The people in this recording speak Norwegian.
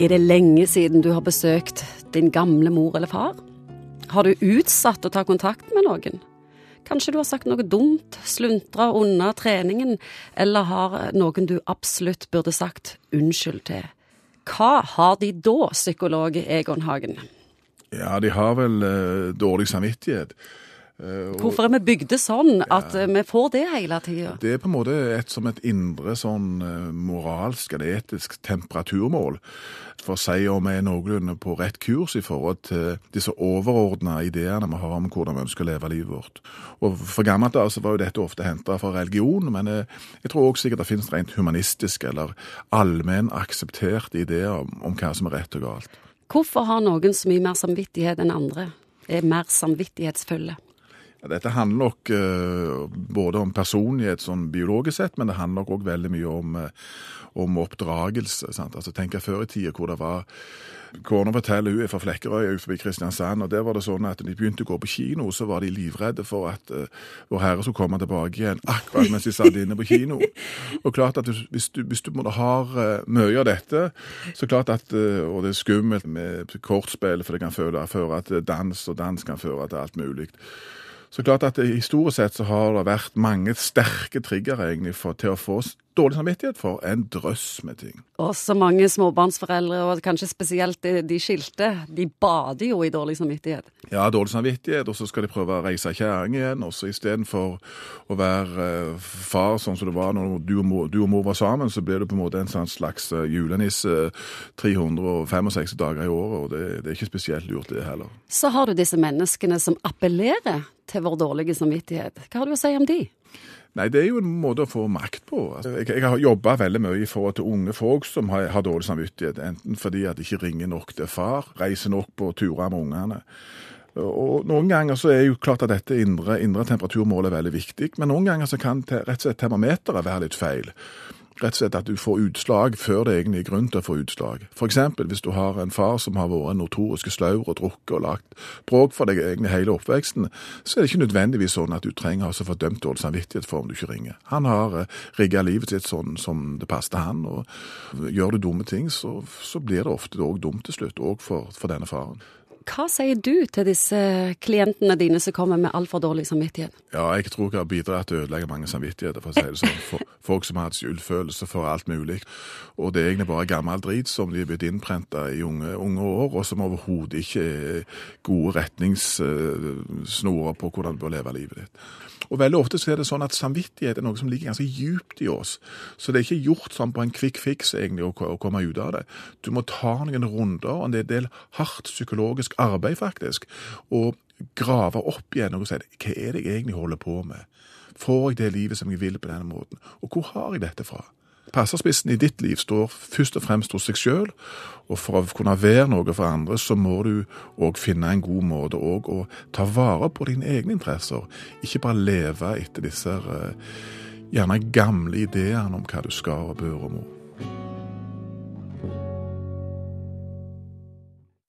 Er det lenge siden du har besøkt din gamle mor eller far? Har du utsatt å ta kontakt med noen? Kanskje du har sagt noe dumt, sluntra unna treningen, eller har noen du absolutt burde sagt unnskyld til. Hva har de da, psykolog Egon Hagen? Ja, de har vel eh, dårlig samvittighet. Eh, Hvorfor er vi bygde sånn at ja, vi får det hele tida? Det er på en måte et, som et indre sånn eh, moralsk eller etisk temperaturmål. For å si om vi er noenlunde på rett kurs i forhold til disse overordna ideene vi har om hvordan vi ønsker å leve livet vårt. Og For gammelt av var jo dette ofte henta fra religion, men jeg, jeg tror også sikkert det finnes rent humanistiske eller allmenn aksepterte ideer om, om hva som er rett og galt. Hvorfor har noen så mye mer samvittighet enn andre? Er mer samvittighetsfulle? Dette handler nok uh, både om personlighet sånn biologisk sett, men det handler nok òg veldig mye om, uh, om oppdragelse. Sant? Altså, Tenk før i tida hvor det var Kona forteller hun er fra Flekkerøy utenfor Kristiansand, og der var det sånn at når de begynte å gå på kino, så var de livredde for at uh, Vår Herre skulle komme tilbake igjen akkurat mens de satt inne på kino. Og klart at hvis du, hvis du har uh, mye av dette, så klart at uh, Og det er skummelt med kortspill, for det kan føre til dans, og dans kan føre til alt mulig. Så klart at Historisk sett så har det vært mange sterke triggere egentlig for, til å få dårlig samvittighet for en drøss med ting. Og så mange småbarnsforeldre, og kanskje spesielt de, de skilte, de bader jo i dårlig samvittighet. Ja, dårlig samvittighet, og så skal de prøve å reise kjerring igjen. Og så istedenfor å være eh, far sånn som det var når du og, mor, du og, mor, var sammen, så blir du på en måte en sånn slags uh, julenisse 365 dager i året, og det, det er ikke spesielt lurt, det heller. Så har du disse menneskene som appellerer til vår dårlige samvittighet. Hva har du å si om de? Nei, det er jo en måte å få makt på. Altså, jeg, jeg har jobba veldig mye i forhold til unge folk som har, har dårlig samvittighet. Enten fordi at de ikke ringer nok til far, reiser nok på turer med ungene. Og Noen ganger så er jo klart at dette indre, indre temperaturmålet er veldig viktig, men noen ganger så kan rett og slett termometeret være litt feil rett og slett at du får utslag før det egentlig er grunn til å få utslag. F.eks. hvis du har en far som har vært notorisk slaur og drukket og lagt bråk for deg egentlig hele oppveksten, så er det ikke nødvendigvis sånn at du trenger å få dømt dårlig samvittighet for om du ikke ringer. Han har uh, rigga livet sitt sånn som det passet han, og gjør du dumme ting, så, så blir det ofte òg dumt til slutt, òg for, for denne faren. Hva sier du til disse klientene dine som kommer med altfor dårlig samvittighet? Ja, jeg tror jeg har bidratt til å ødelegge mange samvittigheter, for å si det sånn. Folk som har hatt skyldfølelse for alt mulig. Og det er egentlig bare gammel drit som de er blitt innprenta i unge, unge, år, og som overhodet ikke er gode retningssnorer på hvordan du bør leve livet ditt. Og veldig ofte så er det sånn at samvittighet er noe som ligger ganske djupt i oss. Så det er ikke gjort sånn på en quick fix egentlig å komme ut av det. Du må ta noen runder, og det er en del hardt psykologisk arbeid, faktisk. Og grave opp igjen og si hva er det jeg egentlig holder på med? Får jeg det livet som jeg vil på denne måten? Og hvor har jeg dette fra? Passerspissen i ditt liv står først og fremst hos seg sjøl, og for å kunne være noe for andre, så må du òg finne en god måte òg å ta vare på dine egne interesser. Ikke bare leve etter disse uh, gjerne gamle ideene om hva du skal og bør og må.